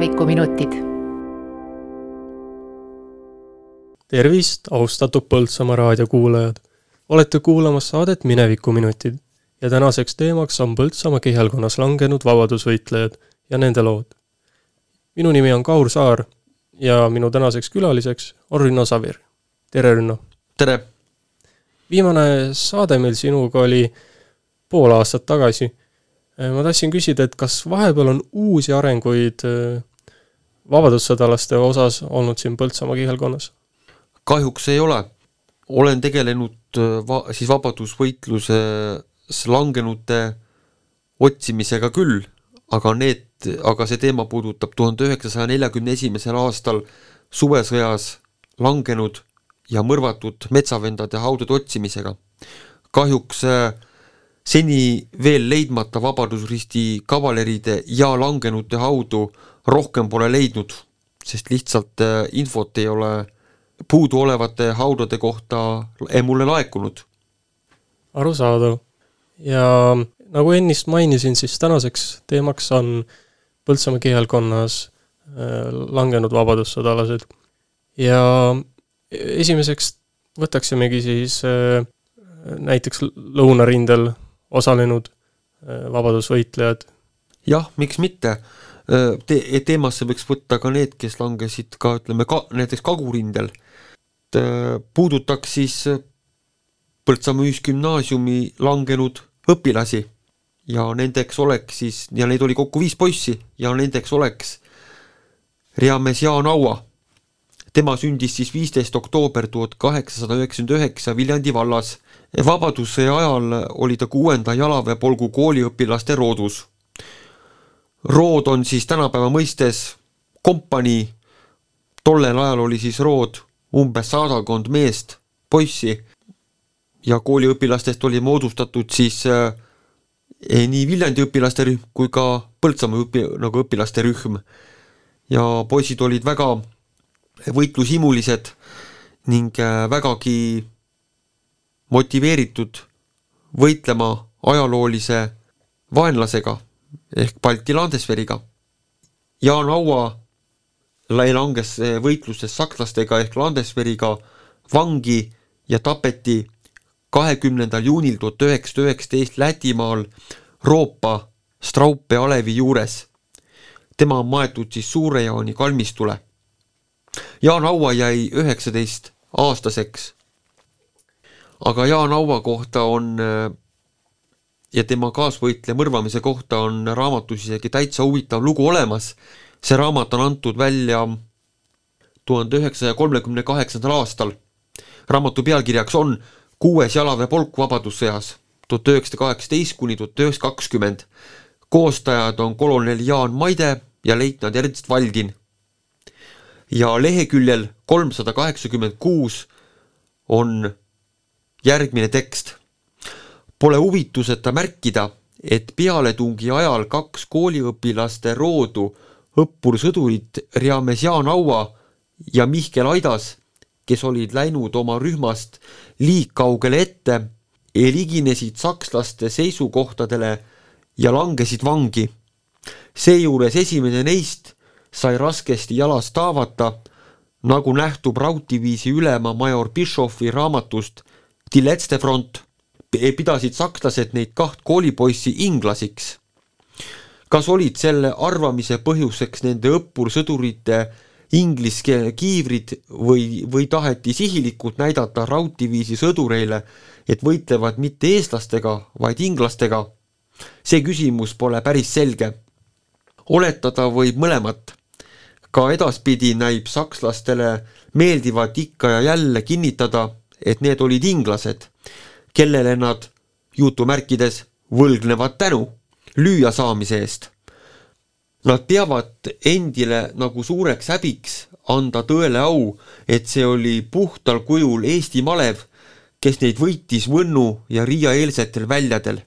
minevikuminutid. tervist, austatud Põltsamaa raadiokuulajad! olete kuulamas saadet Minevikuminutid ja tänaseks teemaks on Põltsamaa kihelkonnas langenud vabadusvõitlejad ja nende lood. minu nimi on Kaur Saar ja minu tänaseks külaliseks on Rünno Savir. tere, Rünno! tere! viimane saade meil sinuga oli pool aastat tagasi ma tahtsin küsida, et kas vahepeal on uusi arenguid vabadussõdalaste osas olnud siin Põltsamaa kihelkonnas? kahjuks ei ole. olen tegelenud äh, va-, siis vabadusvõitluses langenute otsimisega küll, aga need, aga see teema puudutab tuhande üheksasaja neljakümne esimesel aastal suvesõjas langenud ja mõrvatud metsavendade haudade otsimisega. kahjuks äh, seni veel leidmata Vabadusristi kavaleriide ja langenute haudu rohkem pole leidnud, sest lihtsalt äh, infot ei ole puuduolevate haudade kohta mulle laekunud. arusaadav. ja nagu ennist mainisin, siis tänaseks teemaks on Põltsamaa kihelkonnas äh, langenud vabadussõdalased. ja esimeseks võtaksimegi siis äh, näiteks lõunarindel osalenud vabadusvõitlejad. jah, miks mitte Te-, teemasse võiks võtta ka need, kes langesid ka ütleme ka näiteks Kagurindel. Äh, puudutaks siis Põltsamaa Ühisgümnaasiumi langenud õpilasi ja nendeks oleks siis, ja neid oli kokku viis poissi ja nendeks oleks reamees Jaan Aua. tema sündis siis viisteist oktoober tuhat kaheksasada üheksakümmend üheksa Viljandi vallas vabadussõja ajal oli ta kuuenda jalaväepolgu kooliõpilaste roodus. Rood on siis tänapäeva mõistes kompanii, tollel ajal oli siis rood umbes sadakond meest, poissi. Ja kooliõpilastest oli moodustatud siis äh, nii Viljandi õpilaste rühm kui ka Põltsamaa õpi-, nagu õpilaste rühm. ja poisid olid väga võitlushimulised ning äh, vägagi motiveeritud võitlema ajaloolise vaenlasega ehk Balti Landesveriga. Jaan Aua langes võitluses sakslastega ehk Landesveriga vangi ja tapeti kahekümnendal juunil tuhat üheksasada üheksateist Lätimaal Roopa Straupe alevi juures. tema on maetud siis Suure-Jaani kalmistule. Jaan Aua jäi üheksateist aastaseks aga Jaan Aua kohta on äh, ja tema kaasvõitleja mõrvamise kohta on raamatus isegi täitsa huvitav lugu olemas. see raamat on antud välja tuhande üheksasaja kolmekümne kaheksandal aastal. raamatu pealkirjaks on Kuues jalaväepolk Vabadussõjas tuhat üheksasada kaheksateist kuni tuhat üheksasada kakskümmend. koostajad on kolonel Jaan Maide ja leitnant Ernst Valdin. ja leheküljel kolmsada kaheksakümmend kuus on järgmine tekst. Pole huvituseta märkida, et pealetungi ajal kaks kooliõpilaste roodu õppursõdurit Riames Jaan Aua ja Mihkel Aidas, kes olid läinud oma rühmast liigkaugele ette, liginesid sakslaste seisukohtadele ja langesid vangi. seejuures esimene neist sai raskesti jalast haavata, nagu nähtub rauddiviisi ülema major Bischofi raamatust Die letzte front pidasid sakslased neid kaht koolipoissi inglasiks. kas olid selle arvamise põhjuseks nende õppursõdurite inglise kiivrid või, või taheti sihilikult näidata rauddiviisi sõdureile, et võitlevad mitte eestlastega, vaid inglastega? see küsimus pole päris selge. oletada võib mõlemat. ka edaspidi näib sakslastele meeldivat ikka ja jälle kinnitada, et need olid inglased, kellele nad jutumärkides võlgnevad tänu lüüa saamise eest. Nad peavad endile nagu suureks häbiks anda tõele au, et see oli puhtal kujul Eesti malev, kes neid võitis Võnnu ja Riia eelsetel väljadel.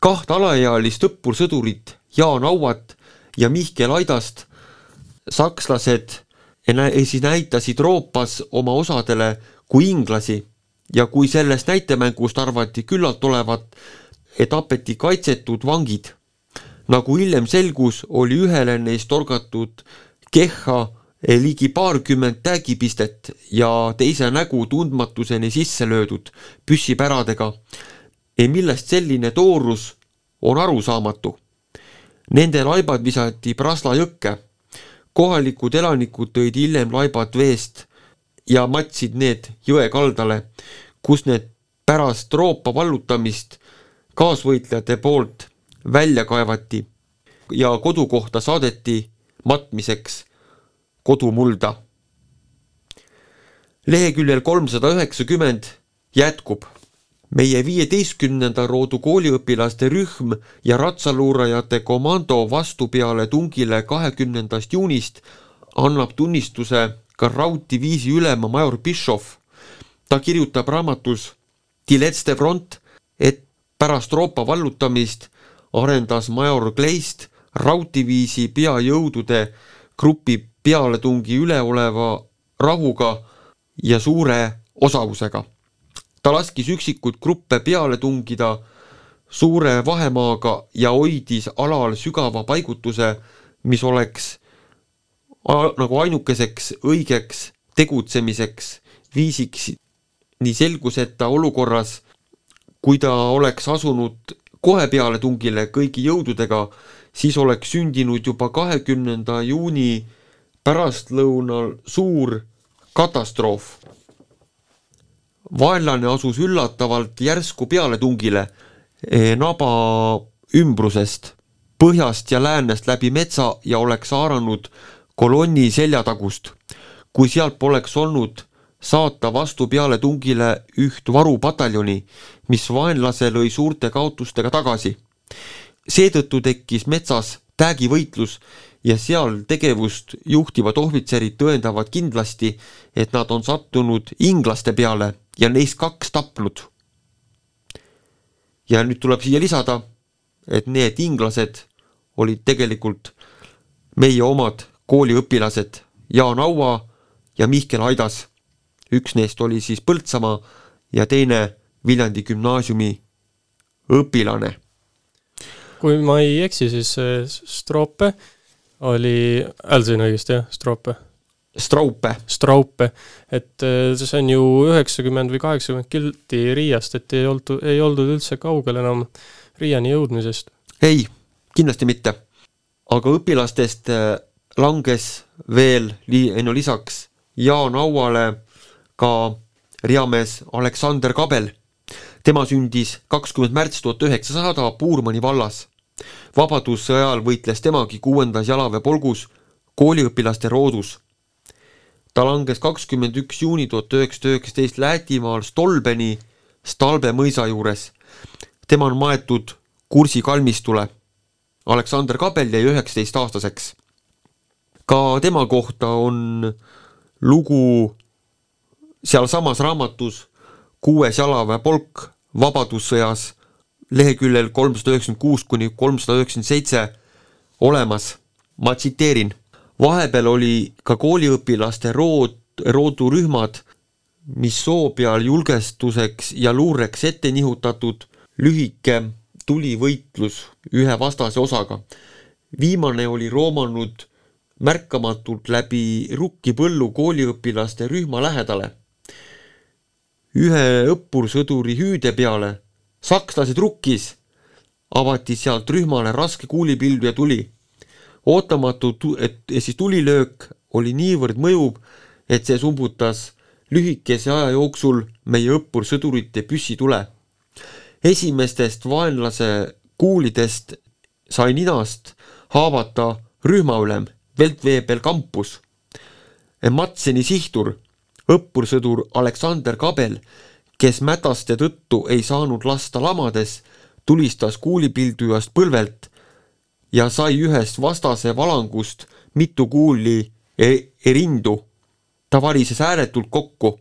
kaht alaealist õppursõdurit, Jaan Auat ja Mihkel Aidast, sakslased siis näitasid Roopas oma osadele kui inglasi ja kui sellest näitemängust arvati küllalt olevat, et tapeti kaitsetud vangid, nagu hiljem selgus, oli ühele neist torgatud kehha ligi paarkümmend täägipistet ja teise nägu tundmatuseni sisse löödud püssipäradega, millest selline toorus on arusaamatu. Nende laibad visati Prasla jõkke. kohalikud elanikud tõid hiljem laibad veest ja matsid need jõe kaldale, kus need pärast roopa vallutamist kaasvõitlejate poolt välja kaevati ja kodukohta saadeti matmiseks kodumulda. leheküljel kolmsada üheksakümmend jätkub meie viieteistkümnenda roodu kooliõpilaste rühm ja ratsaluurajate komando vastupeale tungile kahekümnendast juunist annab tunnistuse rauddiviisi ülema major Bischoff. ta kirjutab raamatus Tilets de front, et pärast Roopa vallutamist arendas major Kleist rauddiviisi peajõudude grupi pealetungi üleoleva rahuga ja suure osavusega. ta laskis üksikuid gruppe peale tungida suure vahemaaga ja hoidis alal sügava paigutuse, mis oleks nagu ainukeseks õigeks tegutsemiseks viisiks nii selguseta olukorras, kui ta oleks asunud kohe pealetungile kõigi jõududega, siis oleks sündinud juba kahekümnenda juuni pärastlõunal suur katastroof. vaenlane asus üllatavalt järsku pealetungile eh, naba ümbrusest, põhjast ja läänest läbi metsa ja oleks haaranud kolonni seljatagust. kui sealt poleks olnud saata vastu pealetungile üht varupataljoni, mis vaenlase lõi suurte kaotustega tagasi. seetõttu tekkis metsas täägivõitlus ja seal tegevust juhtivad ohvitserid tõendavad kindlasti, et nad on sattunud inglaste peale ja neist kaks tapnud. ja nüüd tuleb siia lisada, et need inglased olid tegelikult meie omad kooliõpilased Jaan Aua ja Mihkel Aidas. üks neist oli siis Põltsamaa ja teine Viljandi gümnaasiumi õpilane. kui ma ei eksi, siis Strope oli, hääldasin õigesti jah, Strope? Straupe. Straupe, et äh, see on ju üheksakümmend või kaheksakümmend kilti Riiast, et ei oldud, ei oldud üldse kaugel enam Riiani jõudmisest. ei, kindlasti mitte. aga õpilastest äh, langes veel li-, no lisaks Jaan Auale ka reamees Aleksander Kabel. tema sündis kakskümmend märts tuhat üheksasada Puurmani vallas vabadussõja ajal võitles temagi kuuendas jalaväepolgus kooliõpilaste roodus. ta langes kakskümmend üks juuni tuhat üheksasada üheksateist Lätimaal Stolbeni Stalbe mõisa juures. tema on maetud Kursi kalmistule. Aleksander Kabel jäi üheksateistaastaseks. Ka tema kohta on lugu sealsamas raamatus Kuues jalaväepolk Vabadussõjas leheküljel kolmsada üheksakümmend kuus kuni kolmsada üheksakümmend seitse olemas. ma tsiteerin, vahepeal oli ka kooliõpilaste rood, roodurühmad, mis soo peal julgestuseks ja luureks ette nihutatud lühike tulivõitlus ühe vastase osaga. viimane oli roomanud märkamatult läbi rukki põllu kooliõpilaste rühma lähedale. ühe õppursõduri hüüde peale sakslased rukkis, avati sealt rühmale raske kuulipilv ja tuli. ootamatu, et siis tulilöök oli niivõrd mõjuv, et see sumbutas lühikese aja jooksul meie õppursõdurite püssitule. esimestest vaenlase kuulidest sai ninast haavata rühmaülem Veltveebel kampus. Matseni sihtur, õppursõdur Aleksander Kabel kes mädaste tõttu ei saanud lasta lamades, tulistas kuulipildujast põlvelt ja sai ühest vastase valangust mitu kuuli e-, erindu. ta varises ääretult kokku.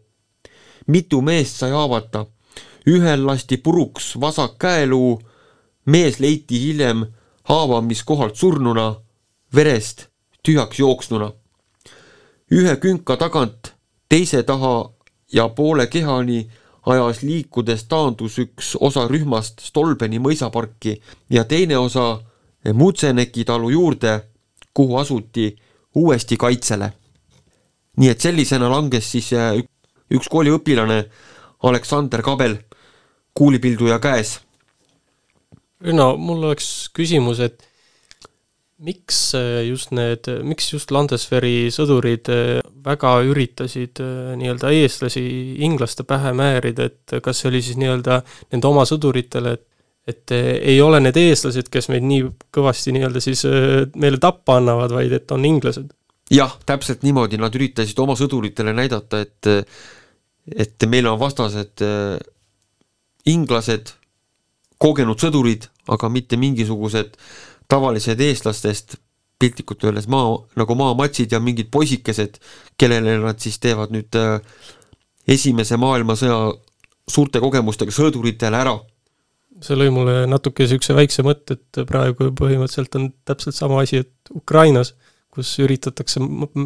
mitu meest sai haavata. ühel lasti puruks vasak käeluu, mees leiti hiljem haavamiskohalt surnuna, verest tühjaks jooksnuna. ühe künka tagant teise taha ja poole kehani ajas liikudes taandus üks osa rühmast Stolbeni mõisaparki ja teine osa Mutseneki talu juurde, kuhu asuti uuesti kaitsele. nii et sellisena langes siis üks kooliõpilane, Aleksander Kabel, kuulipilduja käes. no mul oleks küsimus, et miks just need, miks just Landesveri sõdurid väga üritasid nii-öelda eestlasi inglaste pähe määrida, et kas see oli siis nii-öelda nende oma sõduritele, et et ei ole need eestlased, kes meid nii kõvasti nii-öelda siis meile tappa annavad, vaid et on inglased? jah, täpselt niimoodi, nad üritasid oma sõduritele näidata, et et meil on vastased inglased, kogenud sõdurid, aga mitte mingisugused tavalised eestlastest, piltlikult öeldes maa, nagu maamatsid ja mingid poisikesed, kellele nad siis teevad nüüd äh, esimese maailmasõja suurte kogemustega sõduritele ära. see lõi mulle natuke niisuguse väikse mõtte, et praegu põhimõtteliselt on täpselt sama asi, et Ukrainas, kus üritatakse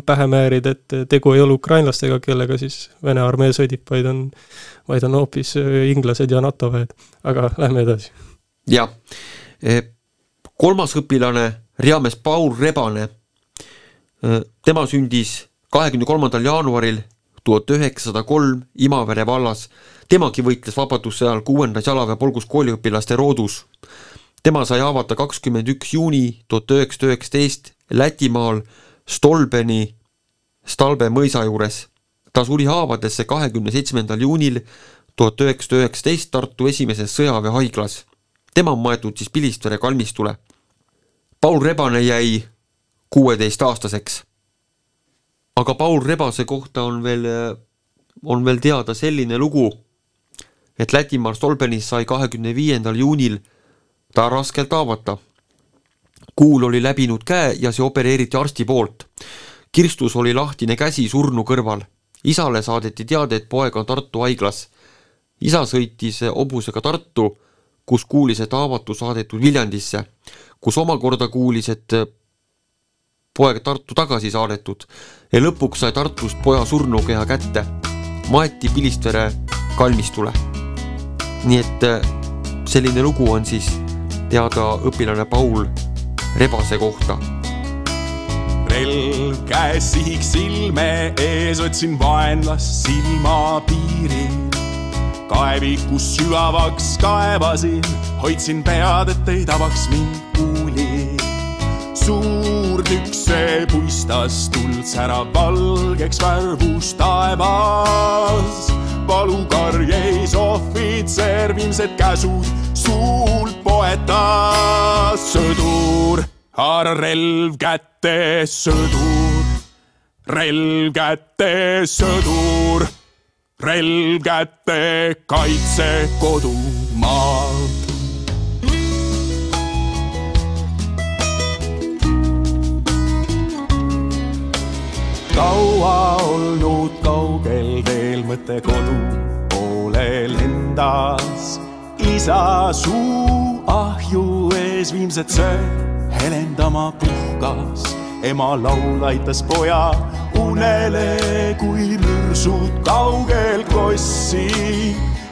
pähe määrida, et tegu ei ole ukrainlastega, kellega siis Vene armee sõdib, vaid on, vaid on hoopis inglased ja NATO väed. aga lähme edasi. jah kolmas õpilane, reamees Paul Rebane, tema sündis kahekümne kolmandal jaanuaril tuhat üheksasada kolm Imavere vallas. temagi võitles Vabadussõja ajal kuuendas jalaväepolgus kooliõpilaste roodus. tema sai haavata kakskümmend üks juuni tuhat üheksasada üheksateist Lätimaal Stolbeni Stalbe mõisa juures. ta suri haavadesse kahekümne seitsmendal juunil tuhat üheksasada üheksateist Tartu esimeses sõjaväehaiglas. tema on maetud siis Pilistvere kalmistule Paul Rebane jäi kuueteistaastaseks. aga Paul Rebase kohta on veel, on veel teada selline lugu, et Lätimaal Stolbenis sai kahekümne viiendal juunil ta raskelt haavata. kuul oli läbinud käe ja see opereeriti arsti poolt. kirstus oli lahtine käsi surnu kõrval. isale saadeti teade, et poeg on Tartu haiglas. isa sõitis hobusega Tartu, kus kuulis, et haavatu saadetud Viljandisse kus omakorda kuulis, et äh, poeg Tartu tagasi saadetud ja lõpuks sai Tartust poja surnukeha kätte. maeti Pilistvere kalmistule. nii et äh, selline lugu on siis teada õpilane Paul Rebase kohta. relv käes sihiks silme ees, otsin vaenlast silmapiiril kaevikus sügavaks kaevasin, hoidsin pead, et ei tabaks mind kuuli. suur tükse puistas tuld särav valgeks värvus taevas. valukarjeis ohvitser viimsed käsud suult poetas. sõdur, haara relv kätte, sõdur, relv kätte, sõdur relv kätte, kaitse kodumaad. kaua olnud kaugel teel mõte kodu poole lendas. isa suu ahju ees viimset söö helendama puhkas. Ema laul aitas poja unele, kui mürsud kaugel kossi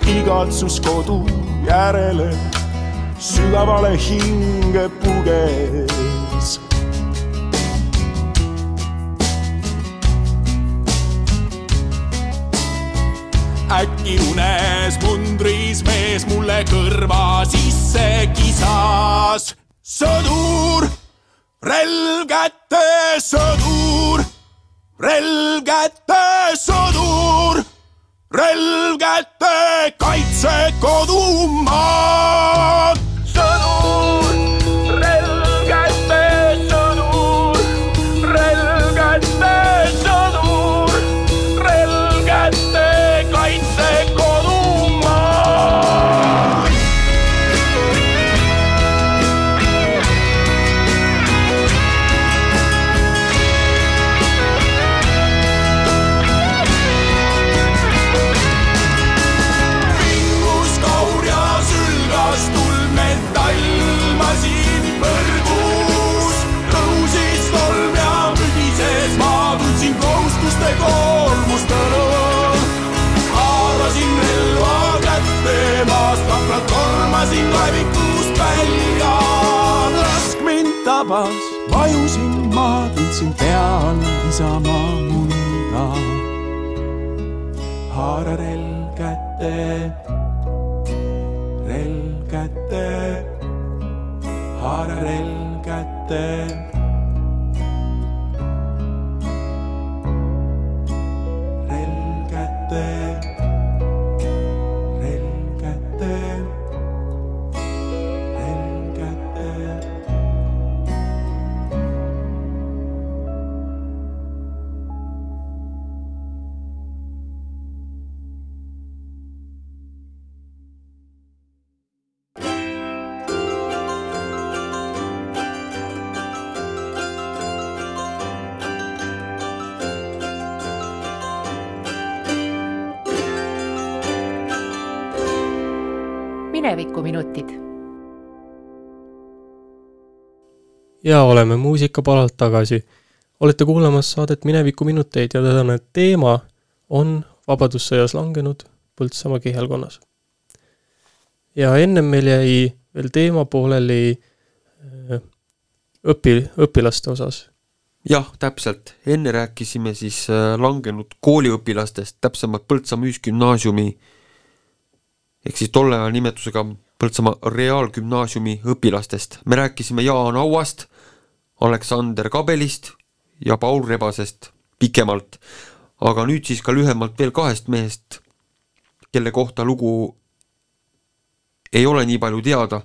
igatsus kodu järele sügavale hinge puges. äkki unes mundris mees mulle kõrva sisse kisas. sõdur, relv kätte, sõdur relv kätte, sõdur, relv kätte, kaitse kodumaad. Rabas, vajusin ma, tundsin pea all isamaa mulda. haara relv kätte, relv kätte, haara relv kätte. relv ja oleme muusikapalalt tagasi. olete kuulamas saadet Minevikuminuteid ja tänane teema on Vabadussõjas langenud Põltsamaa kihelkonnas. ja ennem meil jäi veel teema pooleli äh, õpi, õpilaste osas. jah, täpselt, enne rääkisime siis äh, langenud kooliõpilastest, täpsemalt Põltsamaa Ühisgümnaasiumi ehk siis tolle aja nimetusega Põltsamaa Reaalgümnaasiumi õpilastest. me rääkisime Jaan Auast, Aleksander Kabelist ja Paul Rebasest pikemalt, aga nüüd siis ka lühemalt veel kahest mehest, kelle kohta lugu ei ole nii palju teada.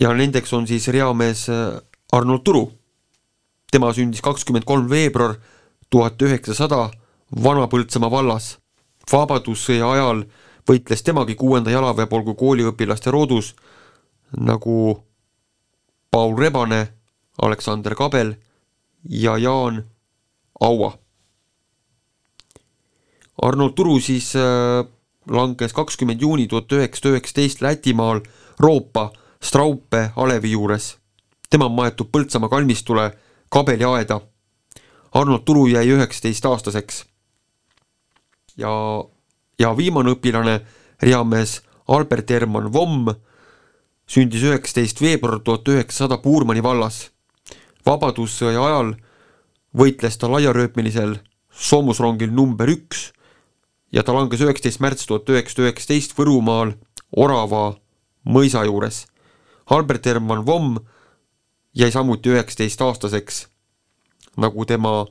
ja nendeks on siis reamees Arnold Turu. tema sündis kakskümmend kolm veebruar tuhat üheksasada Vana-Põltsamaa vallas. vabadussõja ajal võitles temagi kuuenda jalaväepolgu kooliõpilaste roodus nagu Paul Rebane, Aleksander Kabel ja Jaan Aua. Arnold Turu siis äh, langes kakskümmend juuni tuhat üheksasada üheksateist Lätimaal Roopa Straupe alevi juures. tema maetub Põltsamaa kalmistule kabeliaeda. Arnold Turu jäi üheksateistaastaseks. ja, ja viimane õpilane, reamees Albert Hermann Vomm, sündis üheksateist veebruar tuhat üheksasada Puurmani vallas. vabadussõja ajal võitles ta laiarööpmelisel soomusrongil number üks ja ta langes üheksateist märts tuhat üheksasada üheksateist Võrumaal Orava mõisa juures. Albert Hermann Vomm jäi samuti üheksateistaastaseks, nagu tema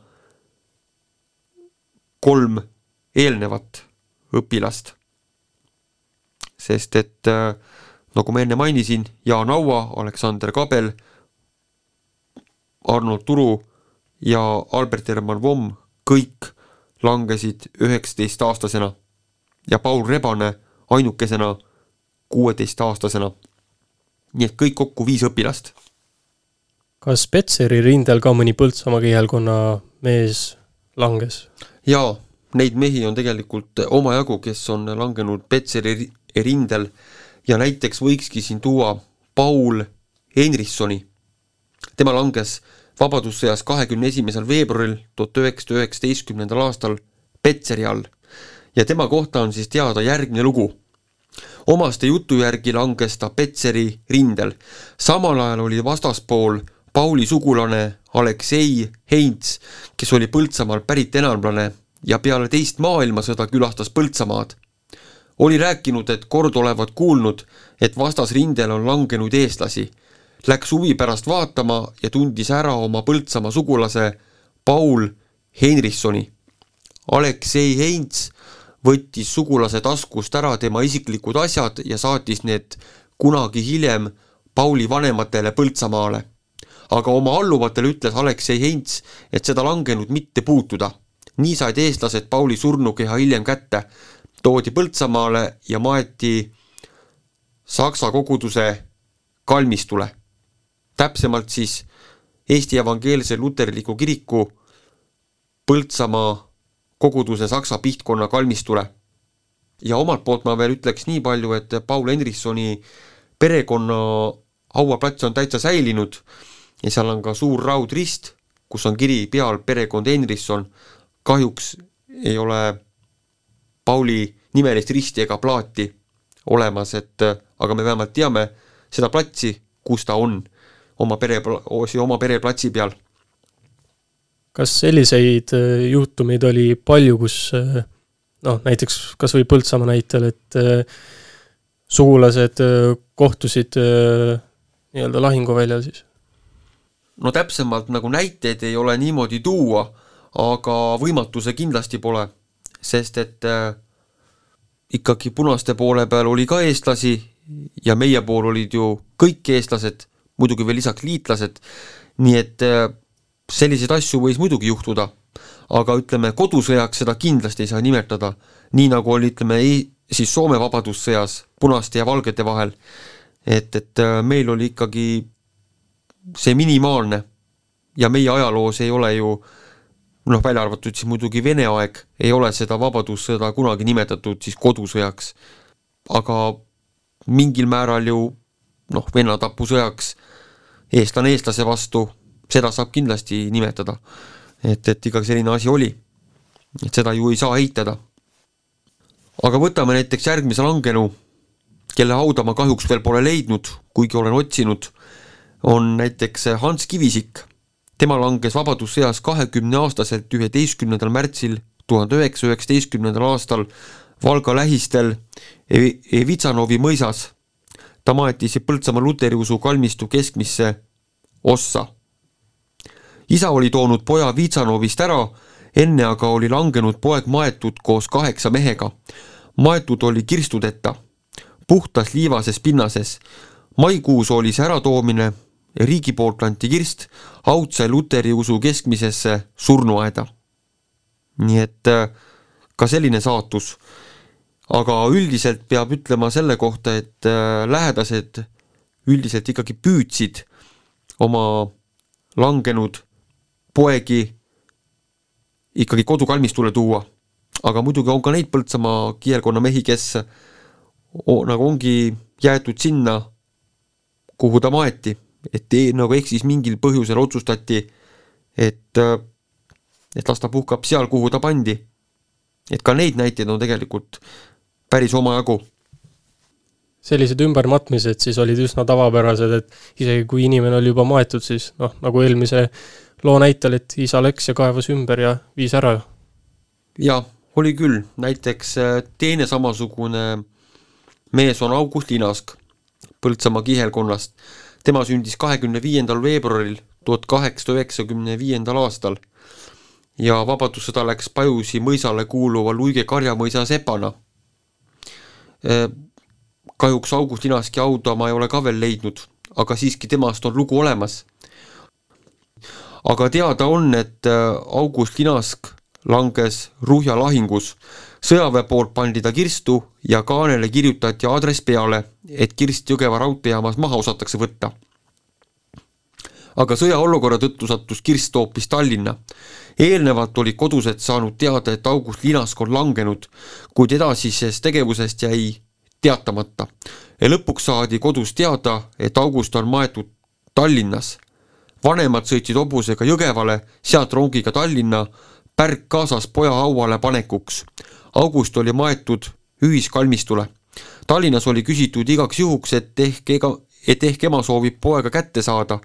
kolm eelnevat õpilast. sest et äh, nagu ma enne mainisin, Jaan Aua, Aleksander Kabel, Arnold Turu ja Albert Hermann Vomm kõik langesid üheksateistaastasena ja Paul Rebane ainukesena kuueteistaastasena. nii et kõik kokku viis õpilast. kas Petseri rindel ka mõni Põltsamaa kihelkonna mees langes? jaa, neid mehi on tegelikult omajagu, kes on langenud Petseri ri- rindel ja näiteks võikski siin tuua Paul Henrissoni. tema langes Vabadussõjas kahekümne esimesel veebruaril tuhat üheksasada üheksateistkümnendal aastal Petseri all ja tema kohta on siis teada järgmine lugu. omaste jutu järgi langes ta Petseri rindel. samal ajal oli vastaspool Pauli sugulane Aleksei Heinz, kes oli Põltsamaalt pärit enamlane ja peale teist maailmasõda külastas Põltsamaad. Oli rääkinud, et kord olevat kuulnud, et vastasrindel on langenud eestlasi. Läks huvi pärast vaatama ja tundis ära oma Põltsamaa sugulase Paul Henrissoni. Aleksei Heinz võttis sugulase taskust ära tema isiklikud asjad ja saatis need kunagi hiljem Pauli vanematele Põltsamaale. aga oma alluvatele ütles Aleksei Heinz, et seda langenud mitte puutuda. nii said eestlased Pauli surnukeha hiljem kätte, toodi Põltsamaale ja maeti Saksa koguduse kalmistule. täpsemalt siis Eesti Evangeelse Luterliku Kiriku Põltsamaa koguduse Saksa pihtkonna kalmistule. ja omalt poolt ma veel ütleks nii palju, et Paul Henrissoni perekonna hauaplats on täitsa säilinud ja seal on ka suur raudrist, kus on kiri peal perekond Henrisson. kahjuks ei ole Pauli nimelist risti ega plaati olemas, et aga me vähemalt teame seda platsi, kus ta on. oma pere, oma pereplatsi peal. kas selliseid äh, juhtumeid oli palju, kus äh, noh, näiteks kas või Põltsamaa näitel, et äh, sugulased kohtusid nii-öelda lahinguväljal siis? no täpsemalt nagu näiteid ei ole niimoodi tuua, aga võimatu see kindlasti pole, sest et äh, ikkagi punaste poole peal oli ka eestlasi ja meie pool olid ju kõik eestlased, muidugi veel lisaks liitlased, nii et äh, selliseid asju võis muidugi juhtuda, aga ütleme, kodusõjaks seda kindlasti ei saa nimetada, nii nagu oli, ütleme, siis Soome Vabadussõjas punaste ja valgete vahel, et, et äh, meil oli ikkagi see minimaalne. Ja meie ajaloos ei ole ju noh, välja arvatud siis muidugi Vene aeg, ei ole seda Vabadussõda kunagi nimetatud siis kodusõjaks. aga mingil määral ju noh, vennatapusõjaks, eestlane eestlase vastu, seda saab kindlasti nimetada. et, et ikkagi selline asi oli. et seda ju ei saa eitada. aga võtame näiteks järgmise langenu, kelle hauda ma kahjuks veel pole leidnud, kuigi olen otsinud on näiteks Hans Kivisik. Tema langes Vabadussõjas kahekümneaastaselt üheteistkümnendal märtsil tuhande üheksasaja üheksateistkümnendal aastal Valga lähistel Vitsanovi mõisas. ta maeti siis Põltsamaa luteriusu kalmistu keskmisse ossa. isa oli toonud poja Vitsanovist ära, enne aga oli langenud poeg maetud koos kaheksa mehega. maetud oli kirstudeta, puhtas liivases pinnases. maikuus oli see äratoomine riigi poolt anti kirst Audse luteri usu keskmisesse surnuaeda. nii et äh, ka selline saatus. aga üldiselt peab ütlema selle kohta, et äh, lähedased üldiselt ikkagi püüdsid oma langenud poegi ikkagi kodukalmistule tuua. aga muidugi on ka neid Põltsamaa kihelkonna mehi, kes nagu ongi jäetud sinna, kuhu ta maeti et nagu ehk siis mingil põhjusel otsustati, et, et las ta puhkab seal, kuhu ta pandi. et ka neid näiteid on tegelikult päris omajagu. sellised ümbermatmised siis olid üsna tavapärased, et isegi kui inimene oli juba maetud, siis noh, nagu eelmise loo näitel, et isa läks ja kaevas ümber ja viis ära. jaa, oli küll, näiteks äh, teine samasugune mees on August Linask Põltsamaa kihelkonnast tema sündis kahekümne viiendal veebruaril tuhat kaheksasada üheksakümne viiendal aastal ja Vabadussõda läks Pajusi mõisale kuuluva Luige karjamõisa sepana. kahjuks August Inaski hauda ma ei ole ka veel leidnud, aga siiski temast on lugu olemas. aga teada on, et August Inask langes Ruhja lahingus. Sõjaväe poolt pandi ta kirstu ja kaanele kirjutati aadress peale, et kirst Jõgeva raudteejaamas maha osatakse võtta. aga sõjaolukorra tõttu sattus kirst hoopis Tallinna. eelnevalt olid kodused saanud teada, et August Linask on langenud, kuid edasisest tegevusest jäi teatamata. ja lõpuks saadi kodus teada, et August on maetud Tallinnas vanemad sõitsid hobusega Jõgevale, sealt rongiga Tallinna, pärg kaasas poja hauale panekuks. August oli maetud ühiskalmistule. Tallinnas oli küsitud igaks juhuks, et ehk ega, et ehk ema soovib poega kätte saada.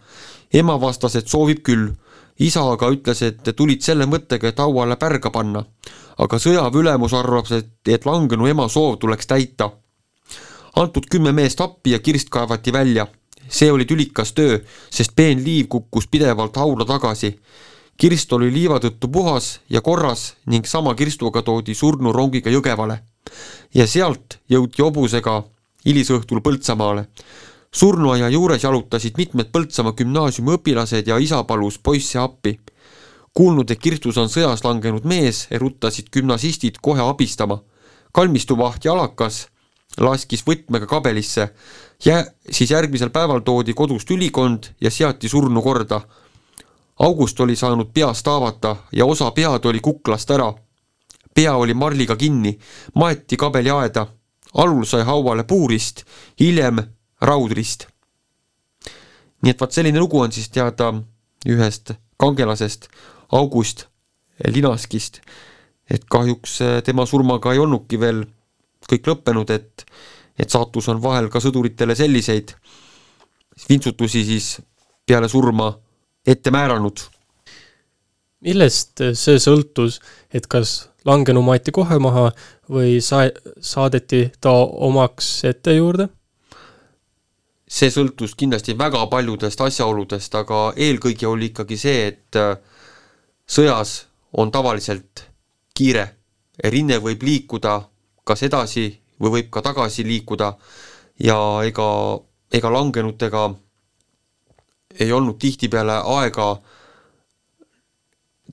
ema vastas, et soovib küll. isa aga ütles, et tulid selle mõttega, et hauale pärga panna. aga sõjaväe ülemus arvab, et, et langenu ema soov tuleks täita. antud kümme meest appi ja kirst kaevati välja. see oli tülikas töö, sest peen liiv kukkus pidevalt haula tagasi kirst oli liiva tõttu puhas ja korras ning sama kirstuga toodi surnu rongiga Jõgevale. ja sealt jõuti hobusega hilisõhtul Põltsamaale. surnuaia juures jalutasid mitmed Põltsamaa gümnaasiumi õpilased ja isa palus poisse appi. kuulnud, et kirstus on sõjas langenud mees, rutasid gümnasistid kohe abistama. kalmistuvaht Jalakas laskis võtmega kabelisse ja siis järgmisel päeval toodi kodust ülikond ja seati surnu korda August oli saanud peast haavata ja osa pead oli kuklast ära. pea oli marliga kinni, maeti kabeliaeda, alul sai hauale puurist, hiljem raudrist. nii et vaat selline lugu on siis teada ühest kangelasest, August Linaskist. et kahjuks tema surmaga ei olnudki veel kõik lõppenud, et, et saatus on vahel ka sõduritele selliseid vintsutusi siis peale surma ette määranud. millest see sõltus, et kas langenu maeti kohe maha või sa-, saadeti ta omaks ette juurde? see sõltus kindlasti väga paljudest asjaoludest, aga eelkõige oli ikkagi see, et äh, sõjas on tavaliselt kiire. rinne võib liikuda kas edasi või võib ka tagasi liikuda ja ega, ega langenutega ei olnud tihtipeale aega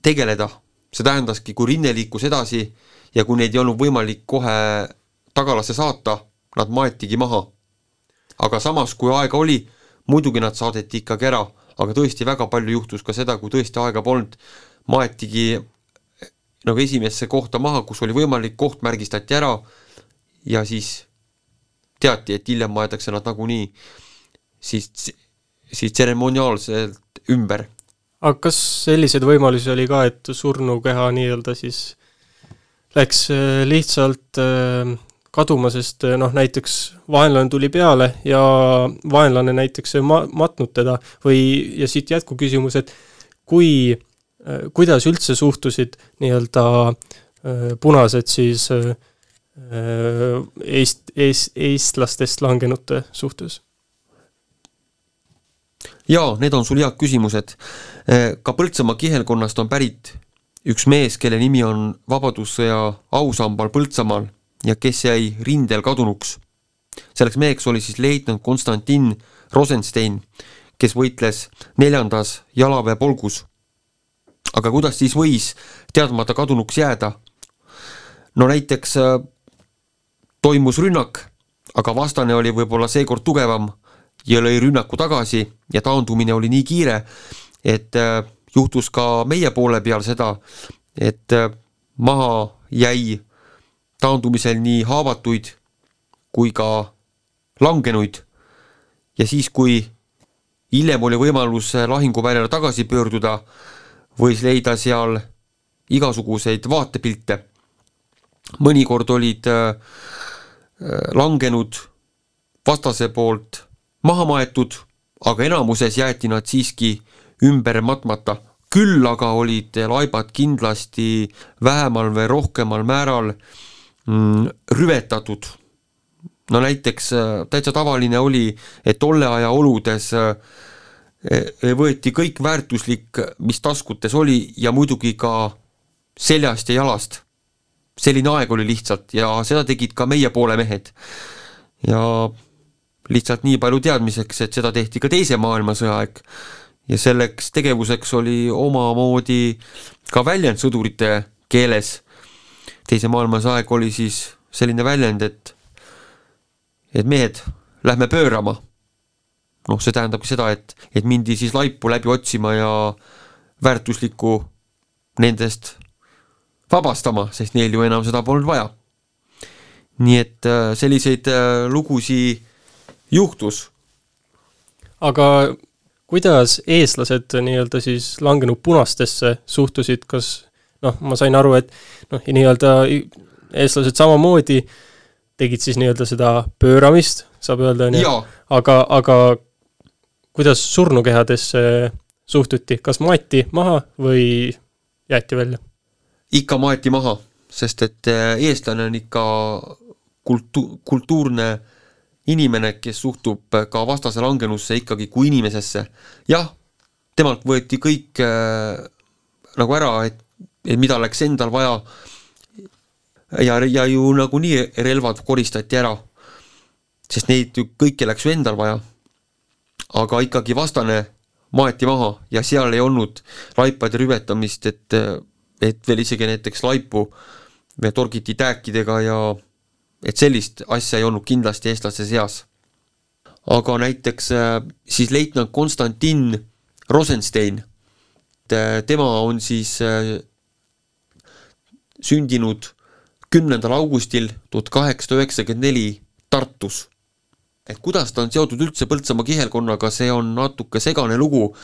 tegeleda. see tähendaski, kui rinne liikus edasi ja kui neid ei olnud võimalik kohe tagalasse saata, nad maetigi maha. aga samas, kui aega oli, muidugi nad saadeti ikkagi ära, aga tõesti väga palju juhtus ka seda, kui tõesti aega polnud, maetigi nagu esimesse kohta maha, kus oli võimalik, koht märgistati ära ja siis teati, et hiljem maetakse nad nagunii siis, siis tseremoniaalselt ümber. aga kas selliseid võimalusi oli ka, et surnukeha nii-öelda siis läks äh, lihtsalt äh, kaduma, sest äh, noh, näiteks vaenlane tuli peale ja vaenlane näiteks ei ma-, matnud teda või, ja siit jätkuküsimus, et kui kuidas üldse suhtusid nii-öelda punased siis eest-, eest-, eestlastest langenute suhtes? Jaa, need on sul head küsimused. ka Põltsamaa kihelkonnast on pärit üks mees, kelle nimi on Vabadussõja ausambal Põltsamaal ja kes jäi rindel kadunuks. selleks meheks oli siis leitnant Konstantin Rosenstein, kes võitles neljandas jalaväepolgus aga kuidas siis võis teadmata kadunuks jääda? no näiteks äh, toimus rünnak, aga vastane oli võib-olla seekord tugevam ja lõi rünnaku tagasi ja taandumine oli nii kiire, et äh, juhtus ka meie poole peal seda, et äh, maha jäi taandumisel nii haavatuid kui ka langenuid. ja siis, kui hiljem oli võimalus lahinguväljale tagasi pöörduda, võis leida seal igasuguseid vaatepilte. mõnikord olid äh, langenud vastase poolt maha maetud, aga enamuses jäeti nad siiski ümber matmata. küll aga olid laibad kindlasti vähemal või rohkemal määral mm, rüvetatud. no näiteks äh, täitsa tavaline oli, et tolle aja oludes äh, eh, võeti kõik väärtuslik, mis taskutes oli ja muidugi ka seljast ja jalast. selline aeg oli lihtsalt ja seda tegid ka meie poole mehed. ja lihtsalt nii palju teadmiseks, et seda tehti ka Teise maailmasõja aeg ja selleks tegevuseks oli omamoodi ka väljend sõdurite keeles. teise maailmasõja aeg oli siis selline väljend, et et mehed, lähme pöörama noh, see tähendabki seda, et, et mindi siis laipu läbi otsima ja väärtuslikku nendest vabastama, sest neil ju enam seda polnud vaja. nii et äh, selliseid äh, lugusi juhtus. aga kuidas eestlased nii-öelda siis langenud punastesse suhtusid, kas noh, ma sain aru, et noh, nii-öelda eestlased samamoodi tegid siis nii-öelda seda pööramist, saab öelda, on ju, aga, aga kuidas surnukehadesse suhtuti, kas maeti maha või jäeti välja? ikka maeti maha, sest et eh, eestlane on ikka kultu-, kultuurne inimene, kes suhtub ka vastase langenusse ikkagi kui inimesesse. jah, temalt võeti kõik äh, nagu ära, et, et mida läks endal vaja ja, ja ju nagunii relvad koristati ära, sest neid ju kõike läks ju endal vaja aga ikkagi vastane maeti maha ja seal ei olnud laipade rüvetamist, et, et veel isegi näiteks laipu torgiti tääkidega ja et sellist asja ei olnud kindlasti eestlaste seas. aga näiteks äh, siis leitnant Konstantin Rosenstein, tema on siis äh, sündinud kümnendal augustil tuhat kaheksasada üheksakümmend neli Tartus et kuidas ta on seotud üldse Põltsamaa kihelkonnaga, see on natuke segane lugu.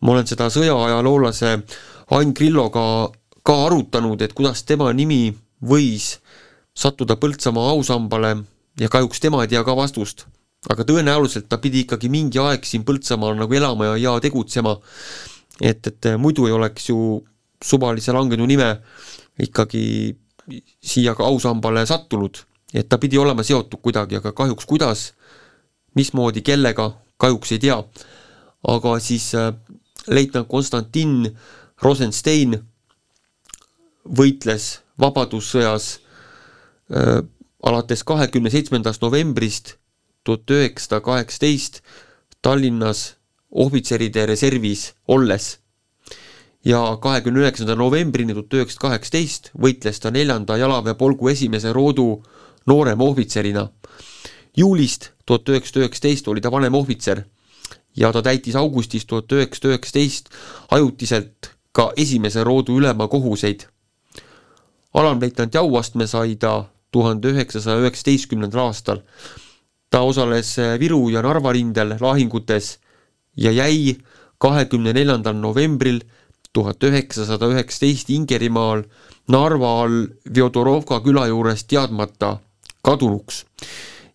ma olen seda sõjaajaloolase Ain Grilloga ka arutanud, et kuidas tema nimi võis sattuda Põltsamaa ausambale ja kahjuks tema ei tea ka vastust. aga tõenäoliselt ta pidi ikkagi mingi aeg siin Põltsamaal nagu elama ja, ja tegutsema. et, et muidu ei oleks ju suvalise langenu nime ikkagi siia ka ausambale sattunud, et ta pidi olema seotud kuidagi, aga kahjuks kuidas, mismoodi, kellega, kahjuks ei tea. aga siis äh, leitnant Konstantin Rosenstein võitles Vabadussõjas alates kahekümne seitsmendast novembrist tuhat üheksasada kaheksateist Tallinnas ohvitseride reservis olles. ja kahekümne üheksanda novembrini tuhat üheksasada kaheksateist võitles ta neljanda jalaväepolgu esimese roodu nooremohvitserina. juulist tuhat üheksasada üheksateist oli ta vanemohvitser ja ta täitis augustis tuhat üheksasada üheksateist ajutiselt ka esimese roodu ülema kohuseid. alamleitnanti auastme sai ta tuhande üheksasaja üheksateistkümnendal aastal. ta osales Viru ja Narva rindel lahingutes ja jäi kahekümne neljandal novembril tuhat üheksasada üheksateist Ingerimaal Narva all Vjodorovka küla juures teadmata kadunuks.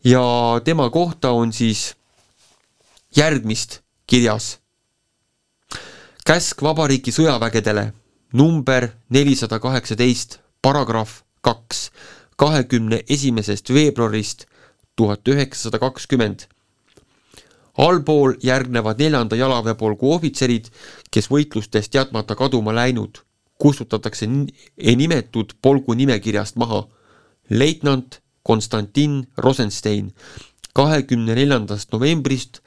ja tema kohta on siis järgmist kirjas. käsk Vabariigi sõjavägedele, number nelisada kaheksateist, paragrahv kaks kahekümne esimesest veebruarist tuhat üheksasada kakskümmend. allpool järgnevad neljanda jalaväepolgu ohvitserid, kes võitlustest teadmata kaduma läinud, kustutatakse nimetud polgu nimekirjast maha. leitnant Konstantin Rosenstein kahekümne neljandast novembrist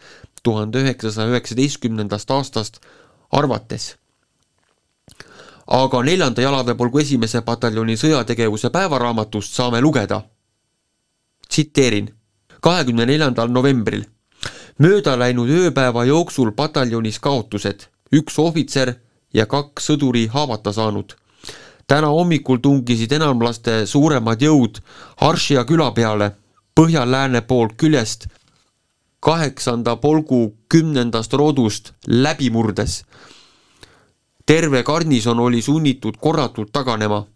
tuhande üheksasaja üheksateistkümnendast aastast arvates aga neljanda jalaväepolgu esimese pataljoni sõjategevuse päevaraamatust saame lugeda. tsiteerin, kahekümne neljandal novembril. mööda läinud ööpäeva jooksul pataljonis kaotused, üks ohvitser ja kaks sõduri haavata saanud. täna hommikul tungisid enamlaste suuremad jõud Haršia küla peale põhja-lääne poolt küljest kaheksanda polgu kümnendast roodust läbi murdes terve garnison oli sunnitud korratult taganema.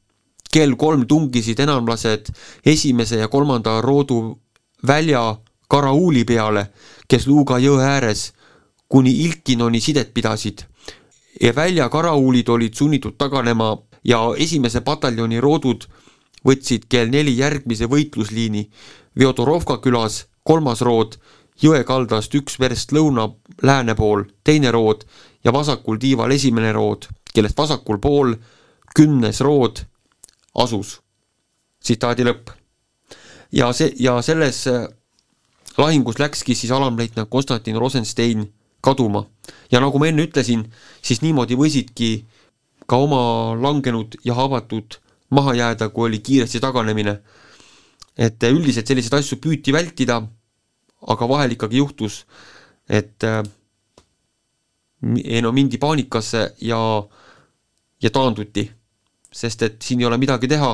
kell kolm tungisid enamlased esimese ja kolmanda roodu välja Karauuli peale, kes Luuga jõe ääres kuni Ilkinoni sidet pidasid. ja välja Karauulid olid sunnitud taganema ja esimese pataljoni roodud võtsid kell neli järgmise võitlusliini Vjodorovka külas, kolmas rood, jõe kaldast üks verst lõuna-lääne pool, teine rood ja vasakul tiival esimene rood, kellest vasakul pool kümnes rood asus. tsitaadi lõpp. ja see, ja selles äh, lahingus läkski siis alamleitnant Konstantin Rosenstein kaduma. ja nagu ma enne ütlesin, siis niimoodi võisidki ka oma langenud ja haavatud maha jääda, kui oli kiiresti taganemine. et üldiselt selliseid asju püüti vältida, aga vahel ikkagi juhtus, et äh, ei no mindi paanikasse ja, ja taanduti. sest et siin ei ole midagi teha.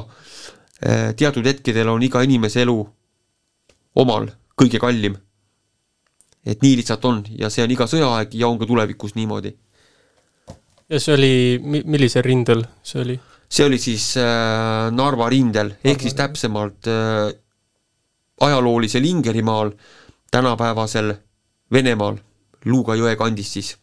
Eh, teatud hetkedel on iga inimese elu omal kõige kallim. et nii lihtsalt on ja see on iga sõjaaeg ja on ka tulevikus niimoodi. ja see oli, millisel rindel see oli? see oli siis äh, Narva rindel, ehk siis täpsemalt äh, ajaloolisel Ingerimaal, tänapäevasel Venemaal, Luuga jõe kandis siis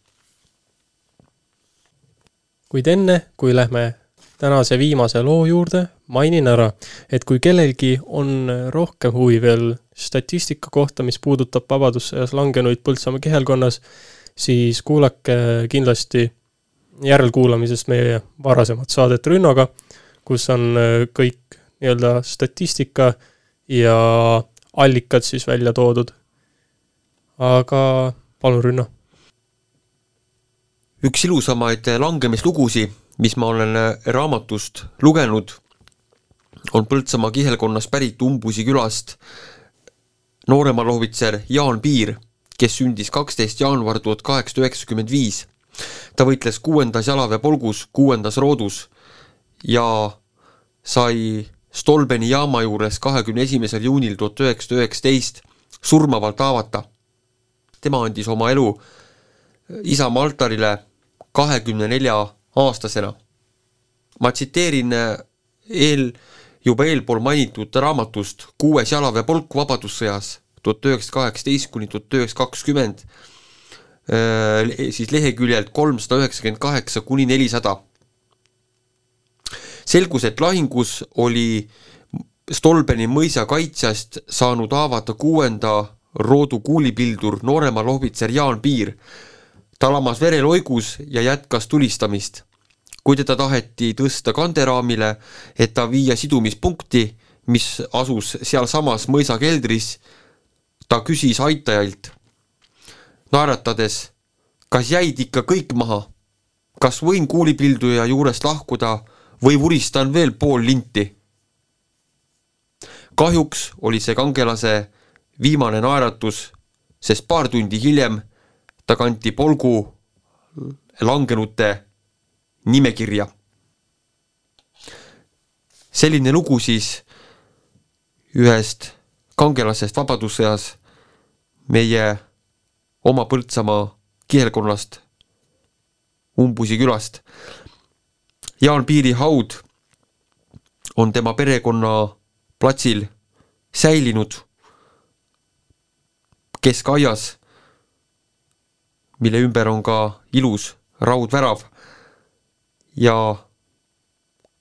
kuid enne, kui lähme tänase viimase loo juurde, mainin ära, et kui kellelgi on rohkem huvi veel statistika kohta, mis puudutab Vabadussõjas langenuid Põltsamaa kihelkonnas, siis kuulake kindlasti järelkuulamisest meie varasemat saadet Rünnoga, kus on kõik nii-öelda statistika ja allikad siis välja toodud. aga palun, Rünno üks ilusamaid langemislugusid, mis ma olen äh, raamatust lugenud, on Põltsamaa kihelkonnast pärit Umbusi külast nooremalhvitser Jaan Piir, kes sündis kaksteist jaanuar tuhat kaheksasada üheksakümmend viis. ta võitles kuuendas jalaväepolgus, kuuendas roodus ja sai Stolbeni jaama juures kahekümne esimesel juunil tuhat üheksasada üheksateist surmavalt haavata. tema andis oma elu isamaa altarile kahekümne nelja aastasena. ma tsiteerin äh, eel, juba eelpool mainitud raamatust Kuues jalaväepolk Vabadussõjas tuhat üheksasada kaheksateist kuni tuhat üheksasada kakskümmend, siis leheküljelt kolmsada üheksakümmend kaheksa kuni nelisada. selgus, et lahingus oli Stolbeni mõisa kaitsjast saanud haavata kuuenda roodu kuulipildur nooremal ohvitser Jaan Piir. Ta lamas vereloigus ja jätkas tulistamist. kui teda taheti tõsta kanderaamile, et ta viia sidumispunkti, mis asus sealsamas mõisa keldris, ta küsis aitajalt, naeratades, kas jäid ikka kõik maha? kas võin kuulipilduja juurest lahkuda või vuristan veel pool linti? kahjuks oli see kangelase viimane naeratus, sest paar tundi hiljem ta kanti polgu langenute nimekirja. selline lugu siis ühest kangelasest Vabadussõjas meie oma Põltsamaa kihelkonnast, Umbusi külast. Jaan Piiri haud on tema perekonna platsil säilinud keskaias, mille ümber on ka ilus raudvärav ja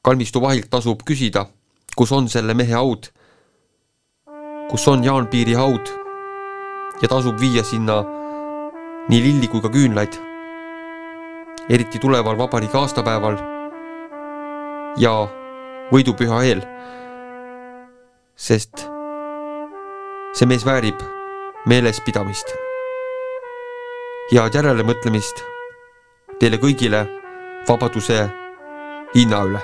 kalmistu vahilt tasub küsida, kus on selle mehe haud, kus on Jaan Piiri haud? Ja tasub viia sinna nii lilli kui ka küünlaid, eriti tuleval vabariigi aastapäeval ja võidupüha eel, sest see mees väärib meelespidamist. Head järelemõtlemist teile kõigile vabaduse hinna üle